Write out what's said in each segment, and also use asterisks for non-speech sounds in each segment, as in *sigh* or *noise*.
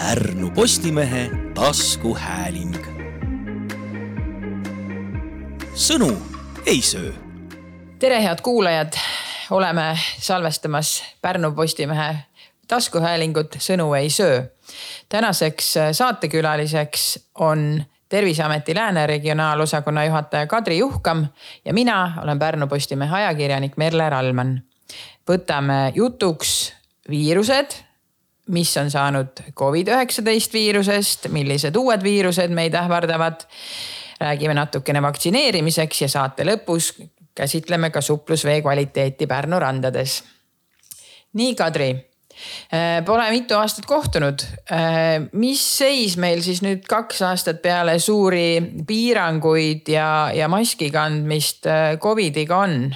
Pärnu Postimehe taskuhääling. sõnu ei söö. tere, head kuulajad, oleme salvestamas Pärnu Postimehe taskuhäälingut Sõnu ei söö. tänaseks saatekülaliseks on terviseameti Lääne regionaalosakonna juhataja Kadri Juhkam ja mina olen Pärnu Postimehe ajakirjanik Merle Rallmann. võtame jutuks viirused, mis on saanud Covid-19 viirusest, millised uued viirused meid ähvardavad. räägime natukene vaktsineerimiseks ja saate lõpus käsitleme ka suplusvee kvaliteeti Pärnu randades. nii, Kadri Äh, pole mitu aastat kohtunud. Äh, mis seis meil siis nüüd kaks aastat peale suuri piiranguid ja, ja maski kandmist äh, Covidiga on?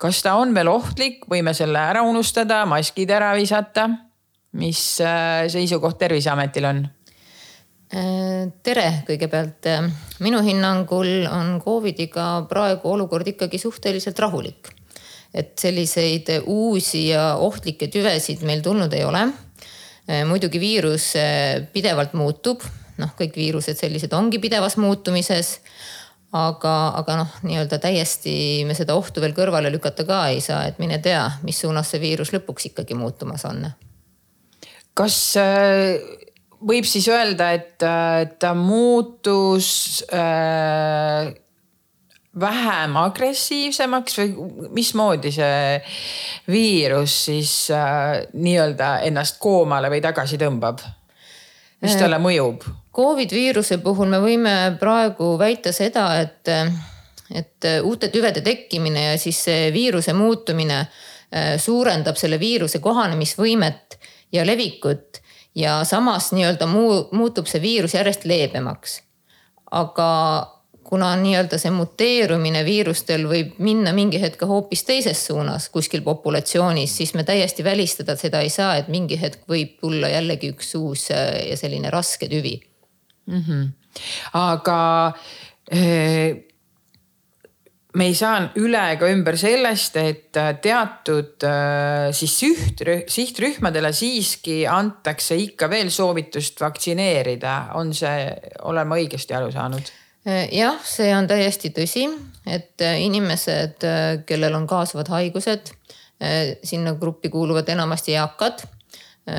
kas ta on veel ohtlik, võime selle ära unustada, maskid ära visata? Mis seisukoht Terviseametil on? tere kõigepealt. minu hinnangul on Covidiga praegu olukord ikkagi suhteliselt rahulik et selliseid uusi ja ohtlikke tüvesid meil tulnud ei ole. Äh, muidugi viirus äh, pidevalt muutub, noh, kõik viirused sellised ongi pidevas muutumises aga, aga noh, nii-öelda täiesti me seda ohtu veel kõrvale lükata ka ei saa, et mine tea, mis suunas see viirus lõpuks ikkagi muutumas on. Kas äh, võib siis öelda, et ta muutus äh, vähem agressiivsemaks või mismoodi see viirus siis äh, nii-öelda ennast koomale või tagasi tõmbab? mis talle äh, mõjub? Covid viiruse puhul me võime praegu väita seda, et, et uute tüvede tekkimine ja siis see viiruse muutumine äh, suurendab selle viiruse kohanemisvõimet ja levikut ja samas nii-öelda muu, muutub see viirus järjest leebemaks. aga kuna nii-öelda see muteerumine viirustel võib minna mingi hetk hoopis teises suunas kuskil populatsioonis, siis me täiesti välistada seda ei saa, et mingi hetk võib tulla jällegi üks uus äh, ja selline raske tüvi mm. -hmm. aga äh, me ei saa üle ega ümber sellest, et äh, teatud siis siht, sihtrühmadele siiski antakse ikka veel soovitust vaktsineerida, on see, olen ma õigesti aru saanud? Äh, jah, see on täiesti tõsi, et äh, inimesed, äh, kellel on kaasuvad haigused, sinna gruppi kuuluvad enamasti eakad.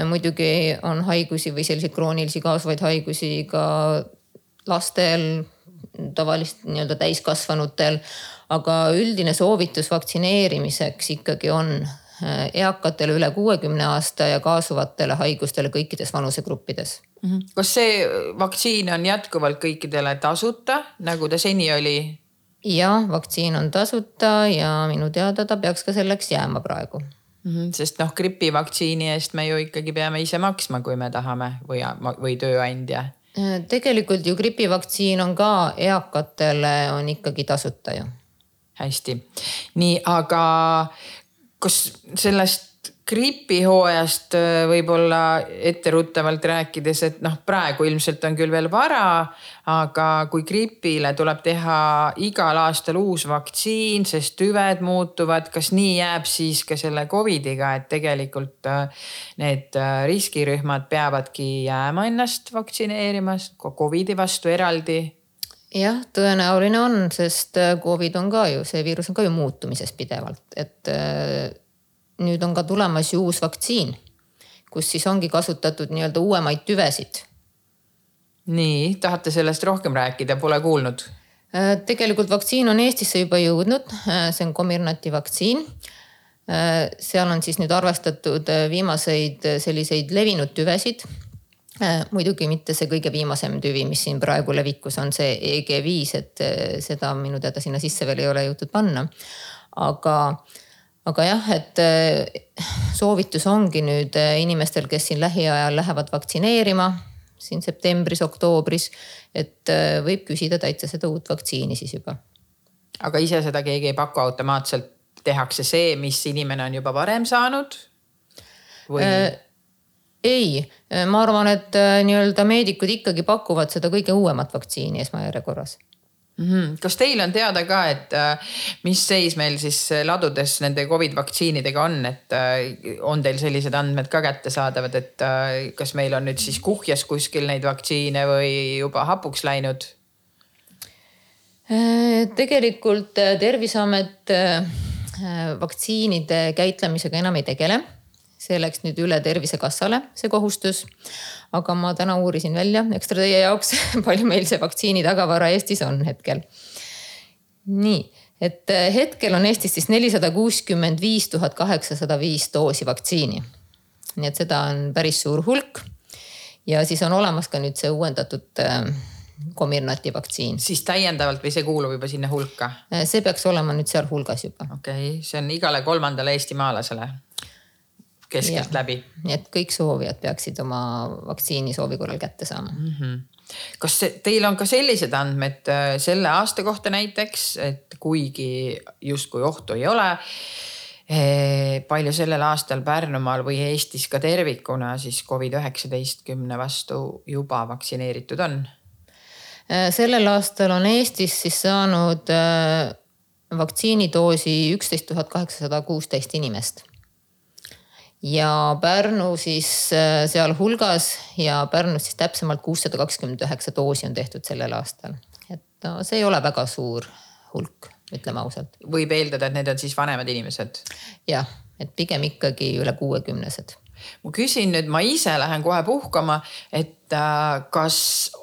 muidugi on haigusi või selliseid kroonilisi kaasuvaid haigusi ka lastel, tavalist nii-öelda täiskasvanutel. Aga üldine soovitus vaktsineerimiseks ikkagi on eakatele üle kuuekümne aasta ja kaasuvatele haigustele kõikides vanusegruppides Mhm. kas see vaktsiin on jätkuvalt kõikidele tasuta, nagu ta seni oli? jah, vaktsiin on tasuta ja minu teada ta peaks ka selleks jääma praegu mm. -hmm, sest noh, gripivaktsiini eest me ju ikkagi peame ise maksma, kui me tahame või, või tööandja. tegelikult ju gripivaktsiin on ka eakatele on ikkagi tasuta ju. Hästi, nii, aga kas sellest gripihooajast äh, võib-olla etteruttavalt rääkides, et noh, praegu ilmselt on küll veel vara, aga kui gripile tuleb teha igal aastal uus vaktsiin, sest tüved muutuvad, kas nii jääb siis ka selle Covidiga, et tegelikult äh, need äh, riskirühmad peavadki jääma ennast vaktsineerima Covidi vastu eraldi? Jah, tõenäoline on, sest Covid on ka ju, see viirus on ka ju muutumises pidevalt, et nüüd on ka tulemas ju uus vaktsiin, kus siis ongi kasutatud nii-öelda uuemaid tüvesid. nii, tahate sellest rohkem rääkida, pole kuulnud? Äh, tegelikult vaktsiin on Eestisse juba jõudnud, äh, see on Comirnaty vaktsiin. Äh, seal on siis nüüd arvestatud viimaseid selliseid levinud tüvesid muidugi mitte see kõige viimasem tüvi, mis siin praegu levikus on see EG5, et seda minu teada sinna sisse veel ei ole jõutud panna. aga aga jah, et eh, soovitus ongi nüüd inimestel, kes siin lähiajal lähevad vaktsineerima siin septembris-oktoobris, et võib küsida täitsa seda uut vaktsiini siis juba. aga ise seda keegi ei paku automaatselt, tehakse see, mis inimene on juba varem saanud või äh,? Ei, ma arvan, et nii-öelda meedikud ikkagi pakuvad seda kõige uuemat vaktsiini esmajärjekorras Mhm. kas teil on teada ka, et äh, mis seis meil siis ladudes nende Covid vaktsiinidega on, et äh, on teil sellised andmed ka kättesaadavad, et äh, kas meil on nüüd siis kuhjas kuskil neid vaktsiine või juba hapuks läinud? tegelikult Terviseamet vaktsiinide käitlemisega enam ei tegele. See läks nüüd üle Tervisekassale, see kohustus aga ma täna uurisin välja ekstra teie jaoks, *laughs* palju meil see vaktsiini tagavara Eestis on hetkel. nii, et äh, hetkel on Eestis siis nelisada kuuskümmend viis tuhat kaheksasada viis doosi vaktsiini. nii et seda on päris suur hulk. ja siis on olemas ka nüüd see uuendatud äh, Comirnati vaktsiin. siis täiendavalt või see kuulub juba sinna hulka? Äh, see peaks olema nüüd sealhulgas juba. okei okay,, see on igale kolmandale eestimaalasele keskelt läbi. nii et kõik soovijad peaksid oma vaktsiini soovi korral kätte saama mm. -hmm kas teil on ka sellised andmed äh, selle aasta kohta näiteks, et kuigi justkui ohtu ei ole eh,. palju sellel aastal Pärnumaal või Eestis ka tervikuna siis Covid üheksateistkümne vastu juba vaktsineeritud on? Äh, sellel aastal on Eestis siis saanud äh, vaktsiinidoosi üksteist tuhat kaheksasada kuusteist inimest ja Pärnu siis äh, sealhulgas ja Pärnus siis täpsemalt kuussada kakskümmend üheksa doosi on tehtud sellel aastal. et no see ei ole väga suur hulk, ütleme ausalt. võib eeldada, et need on siis vanemad inimesed? jah, et pigem ikkagi üle kuuekümnesed ma küsin nüüd, ma ise lähen kohe puhkama, et äh, kas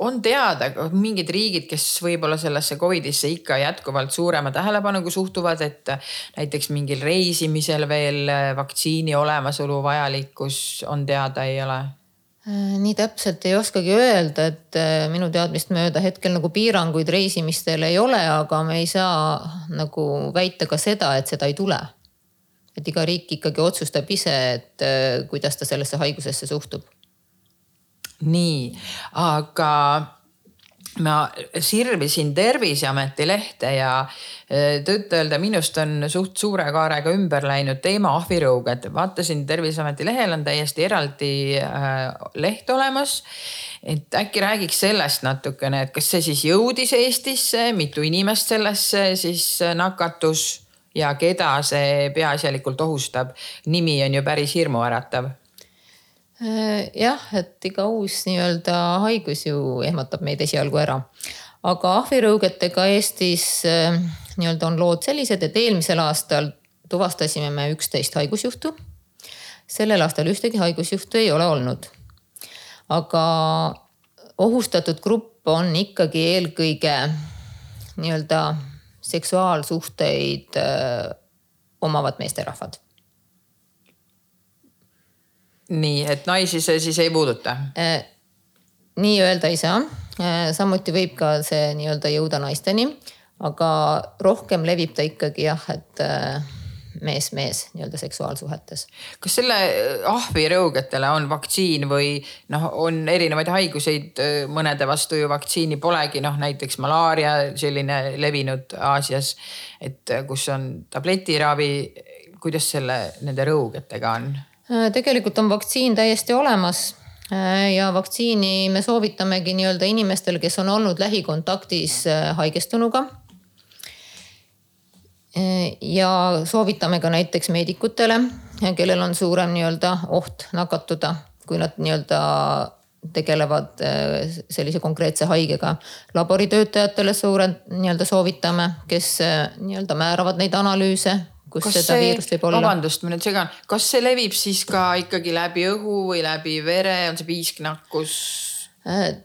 on teada mingid riigid, kes võib-olla sellesse Covidisse ikka jätkuvalt suurema tähelepanuga suhtuvad, et äh, näiteks mingil reisimisel veel äh, vaktsiini olemasolu vajalikkus on teada, ei ole? nii täpselt ei oskagi öelda, et minu teadmist mööda hetkel nagu piiranguid reisimistel ei ole, aga me ei saa nagu väita ka seda, et seda ei tule et iga riik ikkagi otsustab ise, et äh, kuidas ta sellesse haigusesse suhtub. nii, aga ma sirvisin Terviseameti lehte ja äh, tõtt-öelda minust on suht suure kaarega ümber läinud teema ahvirõuged. vaatasin Terviseameti lehel on täiesti eraldi äh, leht olemas. et äkki räägiks sellest natukene, et kas see siis jõudis Eestisse, mitu inimest sellesse siis nakatus ja keda see peaasjalikult ohustab. nimi on ju päris hirmuäratav äh, jah, et iga uus nii-öelda haigus ju ehmatab meid esialgu ära. aga ahvirõugetega Eestis äh, nii-öelda on lood sellised, et eelmisel aastal tuvastasime me üksteist haigusjuhtu. sellel aastal ühtegi haigusjuhtu ei ole olnud. aga ohustatud grupp on ikkagi eelkõige nii-öelda seksuaalsuhteid äh, omavad meesterahvad. nii, et naisi see siis ei puuduta äh,? nii öelda ei saa äh,. samuti võib ka see nii-öelda jõuda naisteni, aga rohkem levib ta ikkagi jah, et äh, mees-mees nii-öelda seksuaalsuhetes. kas selle äh, ahvirõugetele on vaktsiin või noh, on erinevaid haiguseid, äh, mõnede vastu ju vaktsiini polegi, noh näiteks malaaria selline levinud Aasias, et äh, kus on tabletiravi. kuidas selle, nende rõugetega on? tegelikult on vaktsiin täiesti olemas ja vaktsiini me soovitamegi nii-öelda inimestel, kes on olnud lähikontaktis haigestunuga ja soovitame ka näiteks meedikutele, kellel on suurem nii-öelda oht nakatuda, kui nad nii-öelda tegelevad äh, sellise konkreetse haigega. laboritöötajatele suure nii-öelda soovitame, kes äh, nii-öelda määravad neid analüüse, kus kas seda see, viirust võib olla. vabandust, ma nüüd segan, kas see levib siis ka ikkagi läbi õhu või läbi vere, on see piisknakkus?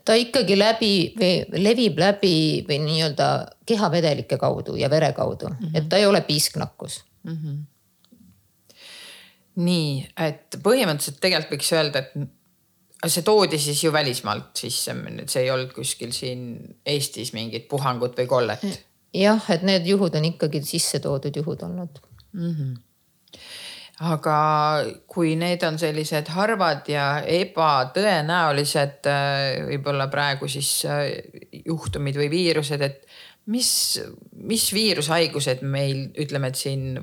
Ta ikkagi läbi või levib läbi või nii-öelda kehavedelike kaudu ja vere kaudu mm, -hmm. et ta ei ole piisknakkus mm. -hmm. nii, et põhimõtteliselt tegelikult võiks öelda, et see toodi siis ju välismaalt sisse, see ei olnud kuskil siin Eestis mingit puhangut või kollet. jah, et need juhud on ikkagi sisse toodud juhud olnud mm. -hmm aga kui need on sellised harvad ja ebatõenäolised äh, võib-olla praegu siis äh, juhtumid või viirused, et mis, mis viirushaigused meil ütleme, et siin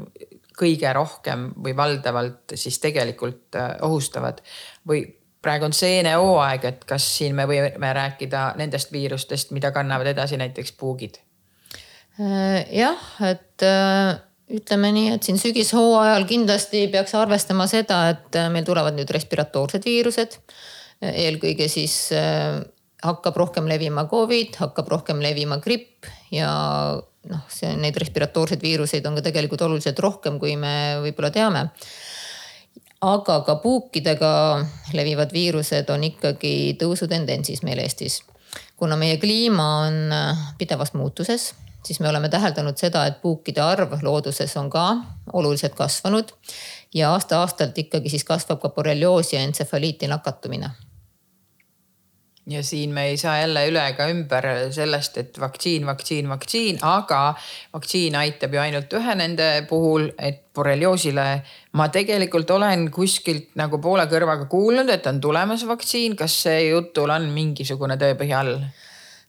kõige rohkem või valdavalt siis tegelikult äh, ohustavad? Või praegu on seenehooaeg, et kas siin me võime rääkida nendest viirustest, mida kannavad edasi näiteks puugid? Jah, et ütleme nii, et siin sügishooajal kindlasti peaks arvestama seda, et meil tulevad nüüd respiratoorsed viirused. eelkõige siis hakkab rohkem levima Covid, hakkab rohkem levima gripp ja noh, see, neid respiratoorseid viiruseid on ka tegelikult oluliselt rohkem, kui me võib-olla teame. aga ka puukidega levivad viirused on ikkagi tõusutendentsis meil Eestis. kuna meie kliima on pidevas muutuses, siis me oleme täheldanud seda, et puukide arv looduses on ka oluliselt kasvanud ja aasta-aastalt ikkagi siis kasvab ka borrelioosi ja entsefaliiti nakatumine ja siin me ei saa jälle üle ega ümber sellest, et vaktsiin, vaktsiin, vaktsiin, aga vaktsiin aitab ju ainult ühe nende puhul, et borrelioosile ma tegelikult olen kuskilt nagu poole kõrvaga kuulnud, et on tulemas vaktsiin. kas see jutul on mingisugune tõepõhi all?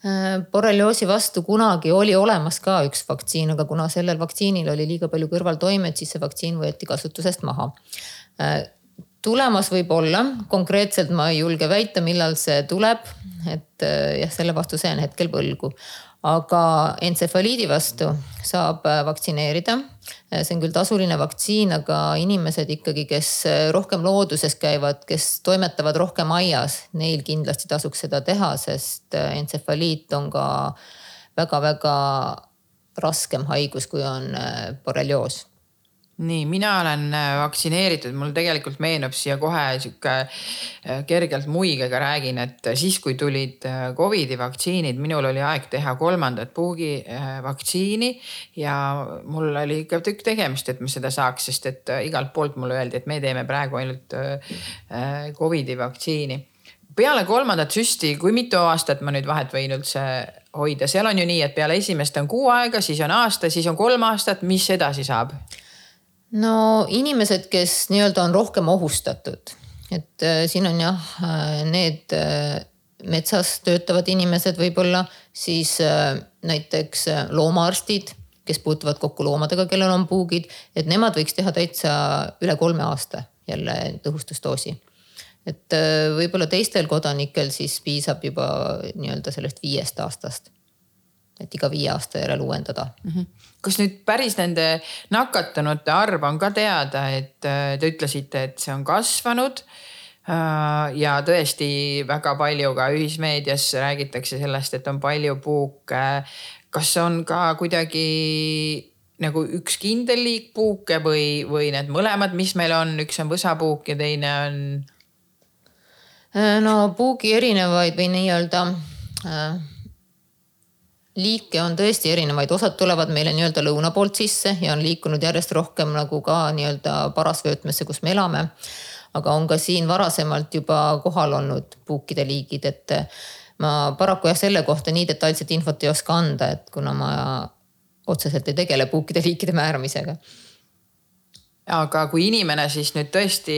Äh, borrelioosi vastu kunagi oli olemas ka üks vaktsiin, aga kuna sellel vaktsiinil oli liiga palju kõrvaltoimeid, siis see vaktsiin võeti kasutusest maha äh, tulemas võib olla, konkreetselt ma ei julge väita, millal see tuleb, et äh, jah, selle vastuse jään hetkel võlgu. Aga entsefaliidi vastu saab äh, vaktsineerida. Äh, see on küll tasuline vaktsiin, aga inimesed ikkagi, kes rohkem looduses käivad, kes toimetavad rohkem aias, neil kindlasti tasuks seda teha, sest entsefaliit on ka väga-väga raskem haigus, kui on borrelioos nii, mina olen äh, vaktsineeritud, mul tegelikult meenub siia kohe sihuke äh, kergelt muigega räägin, et siis, kui tulid äh, Covidi vaktsiinid, minul oli aeg teha kolmandat puugi vaktsiini ja mul oli ikka tükk tegemist, et ma seda saaks, sest et igalt poolt mulle öeldi, et me teeme praegu ainult Covidi vaktsiini. Peale kolmandat süsti, kui mitu aastat ma nüüd vahet võin üldse hoida, seal on ju nii, et peale esimest on kuu aega, siis on aasta, siis on kolm aastat, mis edasi saab? No inimesed, kes nii-öelda on rohkem ohustatud, et äh, siin on jah äh, need äh, metsas töötavad inimesed võib-olla, siis näiteks loomaarstid, kes puutuvad kokku loomadega, kellel on puugid, et nemad võiks teha täitsa üle kolme aasta jälle tõhustusdoosi. et võib-olla teistel kodanikel siis piisab juba nii-öelda sellest viiest aastast et iga viie aasta järel uuendada mm. -hmm. kas nüüd päris nende nakatunute arv on ka teada, et äh, te ütlesite, et see on kasvanud äh, ja tõesti väga palju ka ühismeedias räägitakse sellest, et on palju puuke. kas on ka kuidagi nagu üks kindel liik puuke või, või need mõlemad, mis meil on, üks on võsapuuk ja teine on? Äh, no puugi erinevaid või nii-öelda äh, liike on tõesti erinevaid, osad tulevad meile nii-öelda lõuna poolt sisse ja on liikunud järjest rohkem nagu ka nii-öelda parasvöötmesse, kus me elame. aga on ka siin varasemalt juba kohal olnud puukide liigid, et ma paraku jah, selle kohta nii detailset infot ei oska anda, et kuna ma otseselt ei tegele puukide liikide määramisega. aga kui inimene siis nüüd tõesti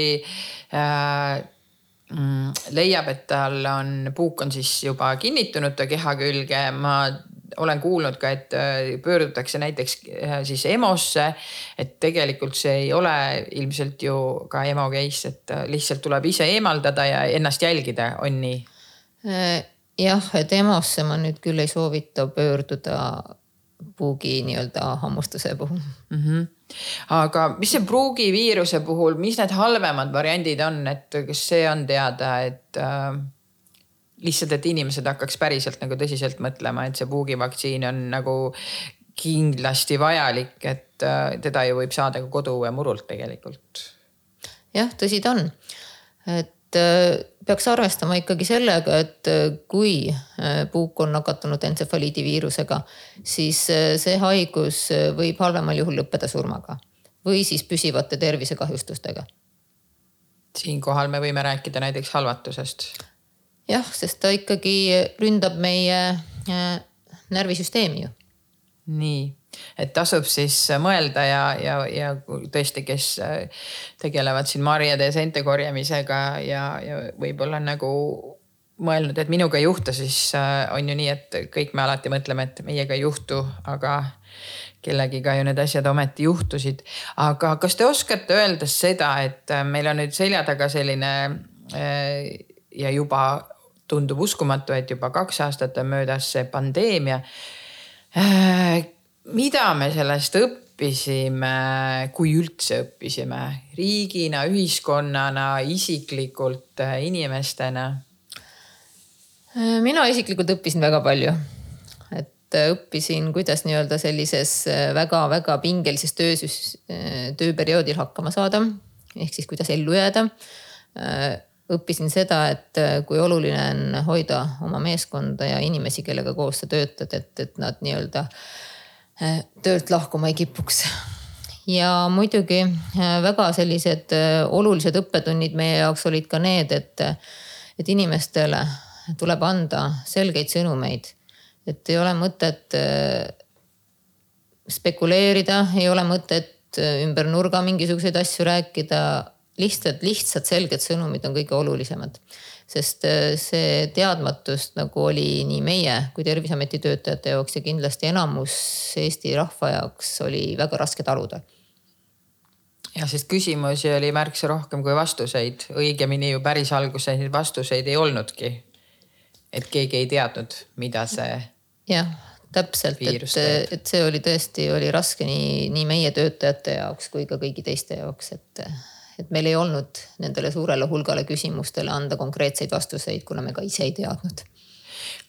äh, mm, leiab, et tal on, puuk on siis juba kinnitunud ta keha külge, ma olen kuulnud ka, et äh, pöördutakse näiteks äh, siis EMO-sse. et tegelikult see ei ole ilmselt ju ka EMO case, et äh, lihtsalt tuleb ise eemaldada ja ennast jälgida, on nii? jah, et EMO-sse ma nüüd küll ei soovita pöörduda puugi nii-öelda hammustuse puhul mm. -hmm. aga mis see pruugiviiruse puhul, mis need halvemad variandid on, et kas see on teada, et äh, lihtsalt, et inimesed hakkaks päriselt nagu tõsiselt mõtlema, et see puugivaktsiin on nagu kindlasti vajalik, et äh, teda ju võib saada ka koduõemurult tegelikult. jah, tõsi ta on. et äh, peaks arvestama ikkagi sellega, et äh, kui puuk on nakatunud entsefaliidi viirusega, siis see haigus võib halvemal juhul lõppeda surmaga või siis püsivate tervisekahjustustega. siinkohal me võime rääkida näiteks halvatusest jah, sest ta ikkagi ründab meie äh, närvisüsteemi ju. nii, et tasub siis mõelda ja, ja, ja tõesti, kes äh, tegelevad siin marjade ja seente korjamisega ja, ja võib-olla nagu mõelnud, et minuga ei juhtu, siis äh, on ju nii, et kõik me alati mõtleme, et meiega ei juhtu, aga kellegiga ju need asjad ometi juhtusid. aga kas te oskate öelda seda, et meil on nüüd selja taga selline ja juba tundub uskumatu, et juba kaks aastat on möödas see pandeemia. Mida me sellest õppisime, kui üldse õppisime riigina, ühiskonnana, isiklikult inimestena? mina isiklikult õppisin väga palju õppisin, kuidas nii-öelda sellises väga-väga pingelises töös, tööperioodil hakkama saada. ehk siis kuidas ellu jääda õppisin seda, et äh, kui oluline on hoida oma meeskonda ja inimesi, kellega koos sa töötad, et, et nad nii-öelda äh, töölt lahkuma ei kipuks. ja muidugi äh, väga sellised olulised õppetunnid meie jaoks olid ka need, et, et inimestele tuleb anda selgeid sõnumeid. et ei ole mõtet spekuleerida, ei ole mõtet ümber nurga mingisuguseid asju rääkida lihtsalt lihtsad selged sõnumid on kõige olulisemad. sest äh, see teadmatus nagu oli nii meie kui Terviseameti töötajate jaoks ja kindlasti enamus Eesti rahva jaoks oli väga raske taluda jah, sest küsimusi oli märksa rohkem kui vastuseid, õigemini ju päris alguses neid vastuseid ei olnudki. et keegi ei teadnud, mida see. jah, täpselt, et, et see oli tõesti, oli raske nii, nii meie töötajate jaoks kui ka kõigi teiste jaoks, et et meil ei olnud nendele suurele hulgale küsimustele anda konkreetseid vastuseid, kuna me ka ise ei teadnud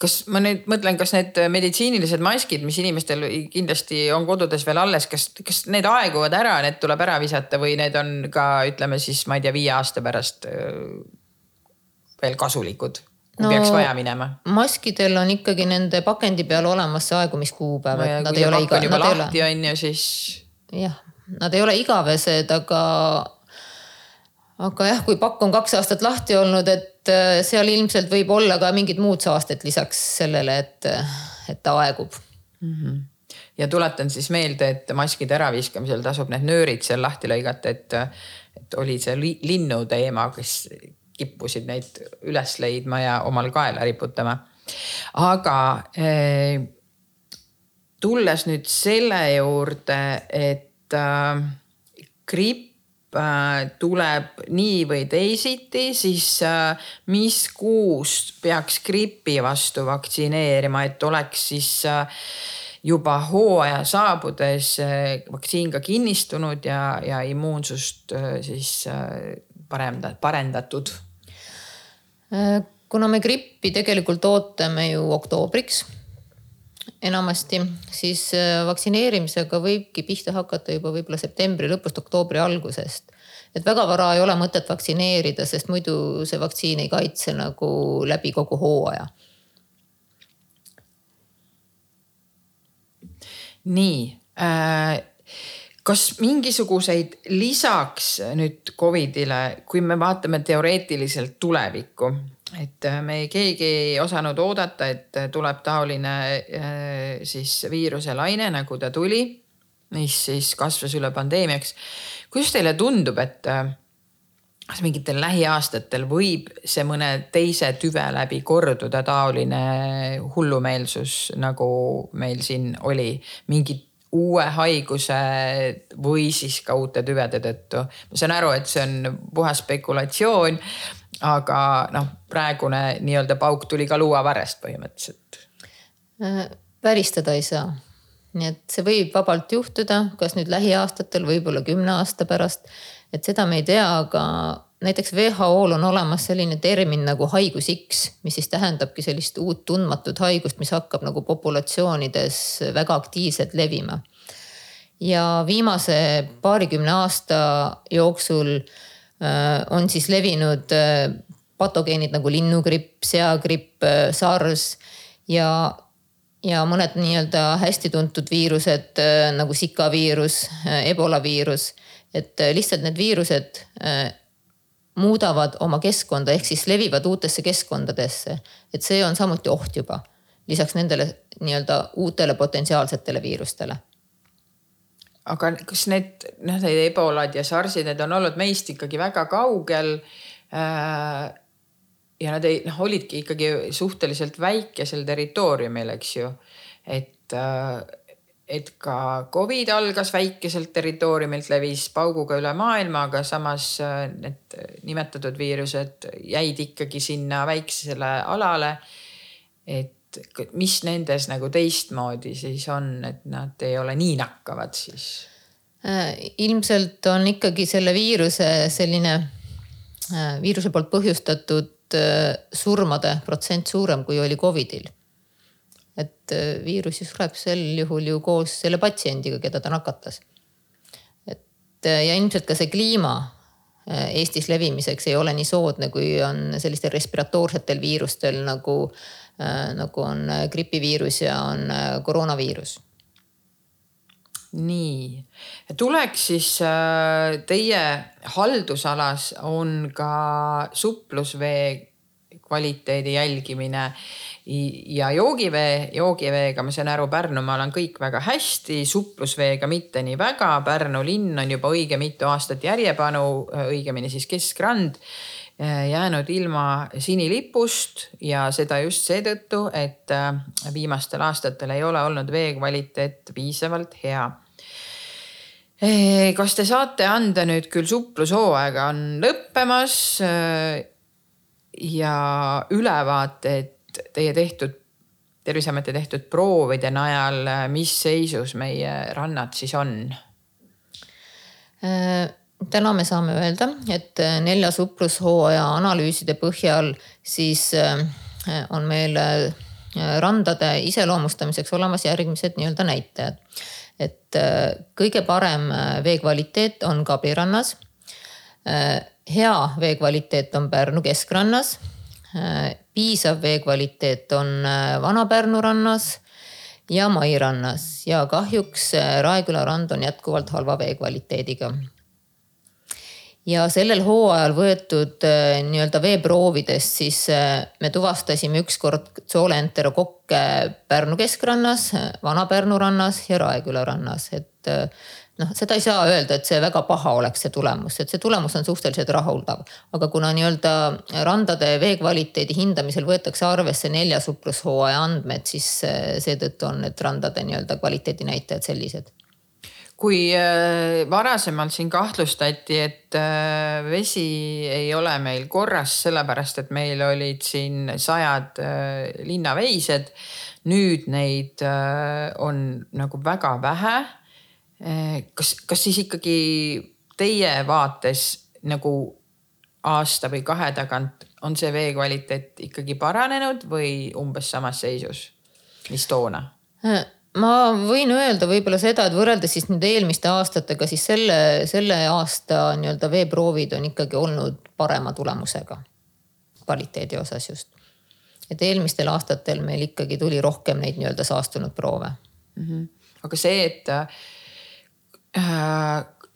kas ma nüüd mõtlen, kas need meditsiinilised maskid, mis inimestel kindlasti on kodudes veel alles, kas, kas need aeguvad ära, need tuleb ära visata või need on ka ütleme siis, ma ei tea, viie aasta pärast veel kasulikud? kui no, peaks vaja minema. maskidel on ikkagi nende pakendi peal olemas see aegumiskuupäev no, et nad ei ole iga. juba lahti on ju siis. jah, nad ei ole igavesed, aga aga jah, kui pakk on kaks aastat lahti olnud, et äh, seal ilmselt võib olla ka mingid muud saasted lisaks sellele, et, et ta aegub mm. -hmm ja tuletan siis meelde, et maskide äraviskamisel tasub need nöörid seal lahti lõigata, et, et oli see linnu teema, kes kippusid neid üles leidma ja omal kaela riputama. aga eh, tulles nüüd selle juurde, et äh, gripp Äh, tuleb nii või teisiti, siis äh, mis kuus peaks gripi vastu vaktsineerima, et oleks siis äh, juba hooaja saabudes vaktsiin ka kinnistunud ja, ja immuunsust siis parenda, parendatud? kuna me grippi tegelikult ootame ju oktoobriks enamasti, siis äh, vaktsineerimisega võibki pihta hakata juba võib-olla septembri lõpust, oktoobri algusest. et väga vara ei ole mõtet vaktsineerida, sest muidu see vaktsiin ei kaitse nagu läbi kogu hooaja. nii äh kas mingisuguseid lisaks nüüd Covidile, kui me vaatame teoreetiliselt tulevikku, et äh, me keegi ei osanud oodata, et äh, tuleb taoline äh, siis viiruse laine, nagu ta tuli, mis siis kasvas üle pandeemiaks. kuidas teile tundub, et kas mingitel lähiaastatel võib see mõne teise tüve läbi korduda taoline hullumeelsus, nagu meil siin oli, mingid uue haiguse või siis ka uute tüvede tõttu. ma saan aru, et see on puhas spekulatsioon aga noh, praegune nii-öelda pauk tuli ka luuavarrest põhimõtteliselt. Äh, välistada ei saa. nii et see võib vabalt juhtuda, kas nüüd lähiaastatel, võib-olla kümne aasta pärast. et seda me ei tea, aga näiteks WHO-l on olemas selline termin nagu haigus X, mis siis tähendabki sellist uut tundmatut haigust, mis hakkab nagu populatsioonides väga aktiivselt levima. ja viimase paarikümne aasta jooksul on siis levinud äh, patogeenid nagu linnugripp, seagripp, äh, SARS ja, ja mõned nii-öelda hästi tuntud viirused nagu Zika viirus, Ebola viirus. et lihtsalt need viirused muudavad oma keskkonda ehk siis levivad uutesse keskkondadesse. et see on samuti oht juba lisaks nendele nii-öelda uutele potentsiaalsetele viirustele aga kas need noh, need ebolad ja sarsid, need on olnud meist ikkagi väga kaugel äh,. ja nad ei noh, olidki ikkagi suhteliselt väikesel territooriumil, eks ju, et äh, et ka Covid algas väikeselt territooriumilt, levis pauguga üle maailma, aga samas äh, need nimetatud viirused jäid ikkagi sinna väiksele alale. et mis nendes nagu teistmoodi siis on, et nad ei ole nii nakkavad siis? Äh, ilmselt on ikkagi selle viiruse selline, äh, viiruse poolt põhjustatud äh, surmade protsent suurem, kui oli Covidil. et viirus ju sureb sel juhul ju koos selle patsiendiga, keda ta nakatas. et ja ilmselt ka see kliima Eestis levimiseks ei ole nii soodne, kui on sellistel respiratoorsetel viirustel nagu, nagu on gripiviirus ja on koroonaviirus nii, tuleks siis äh, teie haldusalas on ka suplusvee kvaliteedi jälgimine ja joogivee, joogiveega ma saan aru, Pärnumaal on kõik väga hästi, suplusveega mitte nii väga. Pärnu linn on juba õige mitu aastat järjepanu, õigemini siis keskrand äh, jäänud ilma sinilipust ja seda just seetõttu, et äh, viimastel aastatel ei ole olnud vee kvaliteet piisavalt hea kas te saate anda nüüd küll suplushooaega on lõppemas ja ülevaated teie tehtud, Terviseameti tehtud proovide najal, mis seisus meie rannad siis on? Täna me saame öelda, et nelja suplushooaja analüüside põhjal siis on meil randade iseloomustamiseks olemas järgmised nii-öelda näitajad et äh, kõige parem äh, vee kvaliteet on Kabirannas. Äh, hea vee kvaliteet on Pärnu keskrannas. piisav vee kvaliteet on Vana-Pärnu rannas ja Mai rannas ja kahjuks Raeküla rand on jätkuvalt halva vee kvaliteediga ja sellel hooajal võetud äh, nii-öelda veeproovidest siis äh, me tuvastasime ükskord sooleenterokokke Pärnu keskrannas, Vana-Pärnu rannas ja Raeküla rannas, et äh, noh, seda ei saa öelda, et see väga paha oleks, see tulemus, et see tulemus on suhteliselt rahuldav. aga kuna nii-öelda randade vee kvaliteedi hindamisel võetakse arvesse nelja suplushooaja andmed, siis seetõttu on need randade nii-öelda kvaliteedinäitajad sellised kui äh, varasemalt siin kahtlustati, et äh, vesi ei ole meil korras, sellepärast et meil olid siin sajad äh, linnaveised. nüüd neid on nagu väga vähe. kas, kas siis ikkagi teie vaates nagu aasta või kahe tagant on see vee kvaliteet ikkagi paranenud või umbes samas seisus, mis toona? Ma võin öelda võib-olla seda, et võrreldes siis nüüd eelmiste aastatega, siis selle, selle aasta nii-öelda veeproovid on ikkagi olnud parema tulemusega. kvaliteedi osas just. et eelmistel aastatel meil ikkagi tuli rohkem neid nii-öelda saastunud proove mm. -hmm. aga see, et äh,,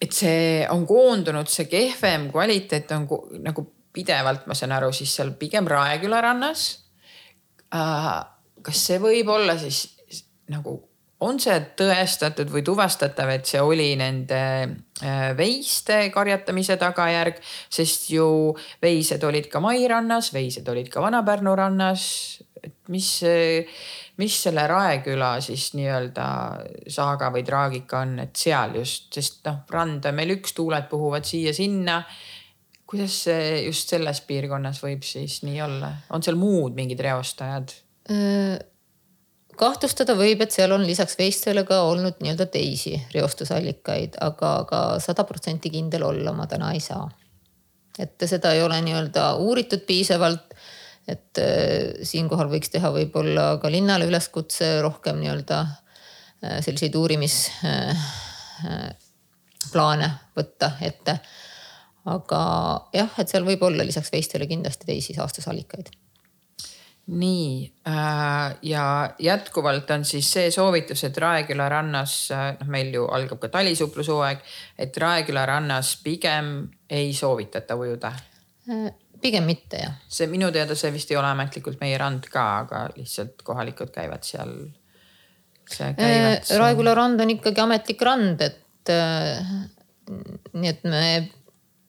et see on koondunud, see kehvem kvaliteet on nagu pidevalt, ma saan aru, siis seal pigem Raeküla rannas äh,. kas see võib olla siis nagu on see tõestatud või tuvastatav, et see oli nende äh, veiste karjatamise tagajärg, sest ju veised olid ka Mai rannas, veised olid ka Vana-Pärnu rannas. et mis, mis selle Raeküla siis nii-öelda saaga või traagika on, et seal just, sest noh, rand on meil üks, tuuled puhuvad siia-sinna kuidas see just selles piirkonnas võib siis nii olla, on seal muud mingid reostajad? Kahtlustada võib, et seal on lisaks veistele ka olnud nii-öelda teisi reostusallikaid, aga, aga sada protsenti kindel olla ma täna ei saa. et seda ei ole nii-öelda uuritud piisavalt. et äh, siinkohal võiks teha võib-olla ka linnale üleskutse rohkem nii-öelda äh, selliseid uurimisplaane äh, võtta ette. aga jah, et seal võib olla lisaks veistele kindlasti teisi saastusallikaid nii äh, ja jätkuvalt on siis see soovitus, et Raeküla rannas, äh, noh, meil ju algab ka talisuuplushooaeg, et Raeküla rannas pigem ei soovitata ujuda. Äh, pigem mitte jah. see minu teada see vist ei ole ametlikult meie rand ka, aga lihtsalt kohalikud käivad seal. Raeküla rand on ikkagi ametlik rand, et nii et me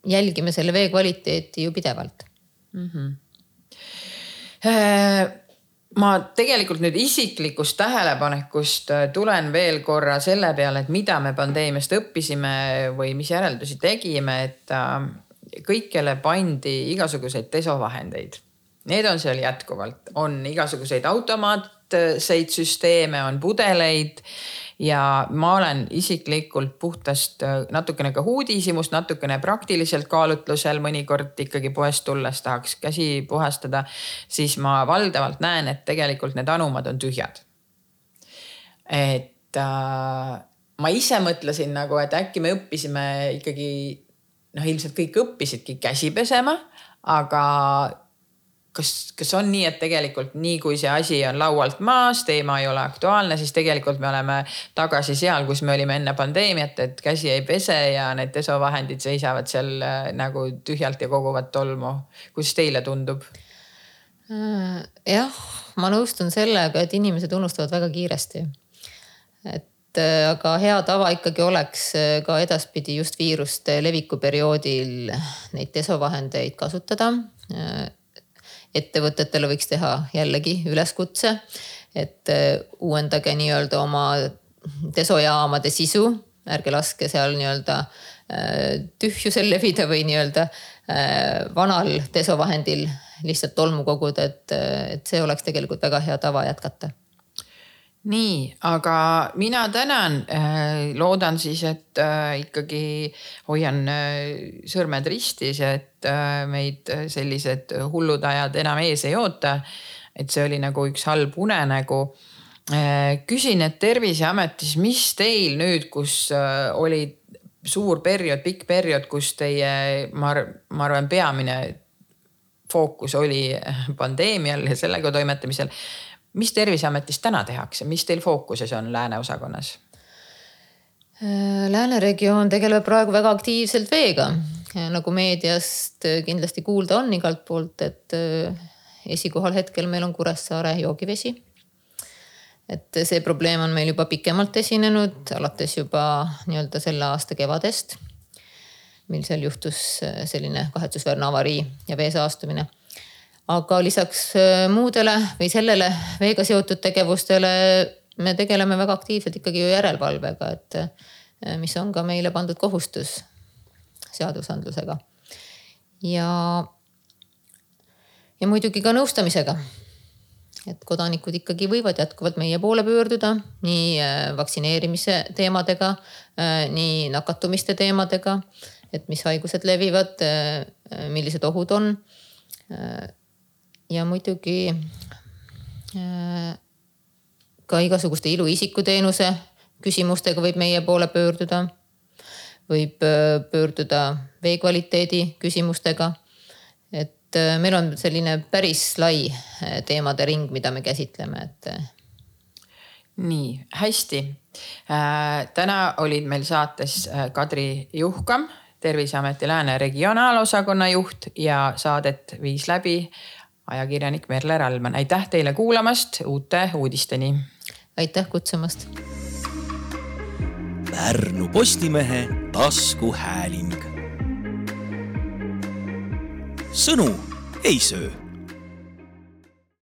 jälgime selle vee kvaliteeti ju pidevalt mm. -hmm ma tegelikult nüüd isiklikust tähelepanekust äh, tulen veel korra selle peale, et mida me pandeemiast õppisime või mis järeldusi tegime, et äh, kõikjale pandi igasuguseid desovahendeid need on seal jätkuvalt, on igasuguseid automaatseid süsteeme, on pudeleid ja ma olen isiklikult puhtast natukene ka uudishimust, natukene praktiliselt kaalutlusel, mõnikord ikkagi poest tulles tahaks käsi puhastada, siis ma valdavalt näen, et tegelikult need anumad on tühjad. et äh, ma ise mõtlesin nagu, et äkki me õppisime ikkagi noh, ilmselt kõik õppisidki käsi pesema, aga kas, kas on nii, et tegelikult nii kui see asi on laualt maas, teema ei ole aktuaalne, siis tegelikult me oleme tagasi seal, kus me olime enne pandeemiat, et käsi ei pese ja need desovahendid seisavad seal äh, nagu tühjalt ja koguvad tolmu. kuidas teile tundub? Äh, jah, ma nõustun sellega, et inimesed unustavad väga kiiresti. et äh, aga hea tava ikkagi oleks ka edaspidi just viiruste leviku perioodil neid desovahendeid kasutada ettevõtetele võiks teha jällegi üleskutse, et äh, uuendage nii-öelda oma desojaamade sisu, ärge laske seal nii-öelda äh, tühjusel levida või nii-öelda äh, vanal desovahendil lihtsalt tolmu koguda, et, et see oleks tegelikult väga hea tava jätkata nii, aga mina tänan. loodan siis, et ikkagi hoian sõrmed ristis, et meid sellised hullud ajad enam ees ei oota. et see oli nagu üks halb unenägu. küsin, et Terviseametis, mis teil nüüd, kus oli suur periood, pikk periood, kus teie, ma arvan, peamine fookus oli pandeemial ja sellega toimetamisel mis Terviseametis täna tehakse, mis teil fookuses on lääne osakonnas? Lääne regioon tegeleb praegu väga aktiivselt veega, nagu meediast kindlasti kuulda on igalt poolt, et äh, esikohal hetkel meil on Kuressaare joogivesi. et see probleem on meil juba pikemalt esinenud, alates juba nii-öelda selle aasta kevadest, mil seal juhtus äh, selline kahetsusväärne avarii ja vee saastumine aga lisaks äh, muudele või sellele veega seotud tegevustele me tegeleme väga aktiivselt ikkagi ju järelevalvega, et äh, mis on ka meile pandud kohustus seadusandlusega. ja, ja muidugi ka nõustamisega. et kodanikud ikkagi võivad jätkuvalt meie poole pöörduda nii äh, vaktsineerimise teemadega, nii nakatumiste teemadega, et mis haigused levivad, millised ohud on ja muidugi äh, ka igasuguste iluisikuteenuse küsimustega võib meie poole pöörduda. võib äh, pöörduda vee kvaliteedi küsimustega. et äh, meil on selline päris lai teemade ring, mida me käsitleme, et. nii hästi äh,. täna olid meil saates Kadri Juhkam, Terviseameti Lääne regionaalosakonna juht ja saadet viis läbi ajakirjanik Merle Rallmann, aitäh teile kuulamast, uute uudisteni. aitäh kutsumast. Pärnu Postimehe taskuhääling. sõnu ei söö